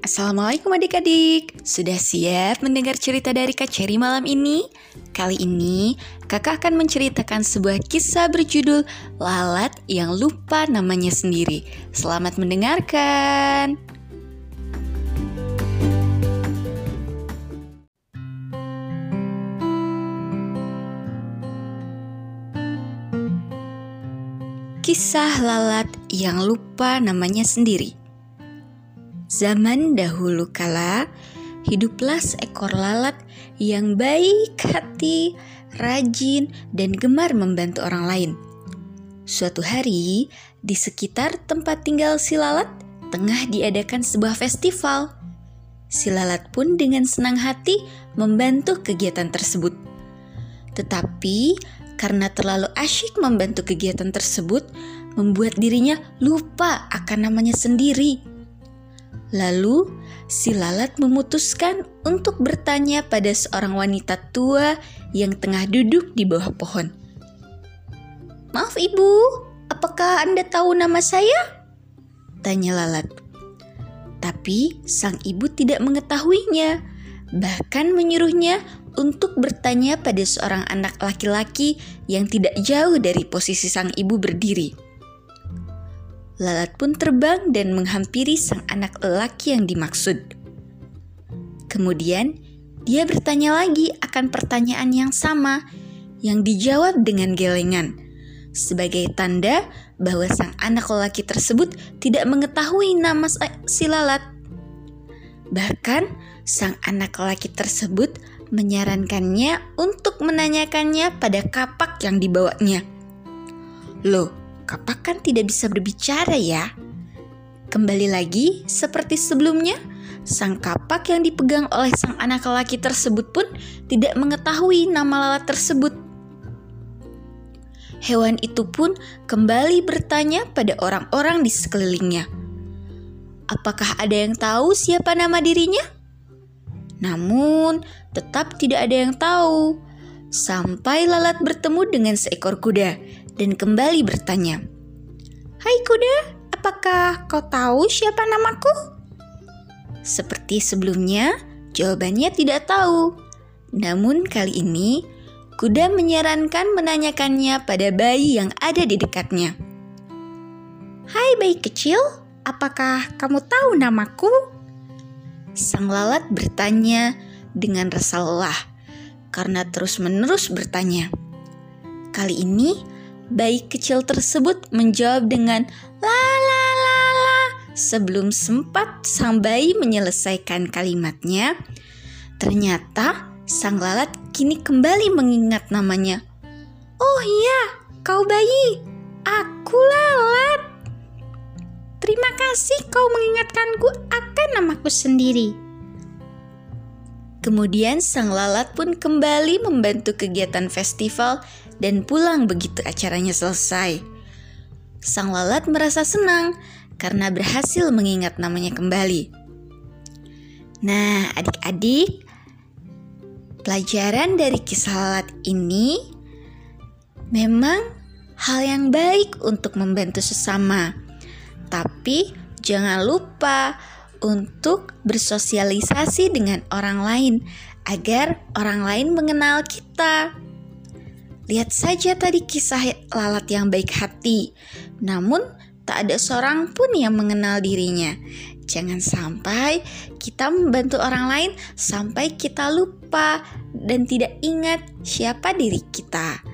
Assalamualaikum adik-adik. Sudah siap mendengar cerita dari Kak Cherry malam ini? Kali ini kakak akan menceritakan sebuah kisah berjudul Lalat yang lupa namanya sendiri. Selamat mendengarkan. Kisah lalat yang lupa namanya sendiri Zaman dahulu kala, hiduplah seekor lalat yang baik hati, rajin, dan gemar membantu orang lain. Suatu hari, di sekitar tempat tinggal si lalat, tengah diadakan sebuah festival. Si lalat pun dengan senang hati membantu kegiatan tersebut. Tetapi karena terlalu asyik membantu kegiatan tersebut, membuat dirinya lupa akan namanya sendiri Lalu, si lalat memutuskan untuk bertanya pada seorang wanita tua yang tengah duduk di bawah pohon. "Maaf, Ibu, apakah Anda tahu nama saya?" tanya lalat. Tapi sang ibu tidak mengetahuinya, bahkan menyuruhnya untuk bertanya pada seorang anak laki-laki yang tidak jauh dari posisi sang ibu berdiri. Lalat pun terbang dan menghampiri sang anak lelaki yang dimaksud. Kemudian, dia bertanya lagi akan pertanyaan yang sama yang dijawab dengan gelengan sebagai tanda bahwa sang anak lelaki tersebut tidak mengetahui nama si lalat. Bahkan, sang anak lelaki tersebut menyarankannya untuk menanyakannya pada kapak yang dibawanya. Loh, kapak kan tidak bisa berbicara ya. Kembali lagi, seperti sebelumnya, sang kapak yang dipegang oleh sang anak lelaki tersebut pun tidak mengetahui nama lalat tersebut. Hewan itu pun kembali bertanya pada orang-orang di sekelilingnya. Apakah ada yang tahu siapa nama dirinya? Namun, tetap tidak ada yang tahu. Sampai lalat bertemu dengan seekor kuda dan kembali bertanya, "Hai kuda, apakah kau tahu siapa namaku?" Seperti sebelumnya, jawabannya tidak tahu. Namun kali ini, kuda menyarankan menanyakannya pada bayi yang ada di dekatnya. "Hai bayi kecil, apakah kamu tahu namaku?" Sang lalat bertanya dengan rasa lelah karena terus-menerus bertanya. Kali ini, bayi kecil tersebut menjawab dengan la la la la sebelum sempat sang bayi menyelesaikan kalimatnya. Ternyata sang lalat kini kembali mengingat namanya. Oh iya, kau bayi, aku lalat. Terima kasih kau mengingatkanku akan namaku sendiri. Kemudian sang lalat pun kembali membantu kegiatan festival dan pulang begitu acaranya selesai. Sang lalat merasa senang karena berhasil mengingat namanya kembali. Nah, adik-adik, pelajaran dari kisah lalat ini memang hal yang baik untuk membantu sesama. Tapi jangan lupa untuk bersosialisasi dengan orang lain agar orang lain mengenal kita. Lihat saja tadi kisah lalat yang baik hati, namun tak ada seorang pun yang mengenal dirinya. Jangan sampai kita membantu orang lain sampai kita lupa dan tidak ingat siapa diri kita.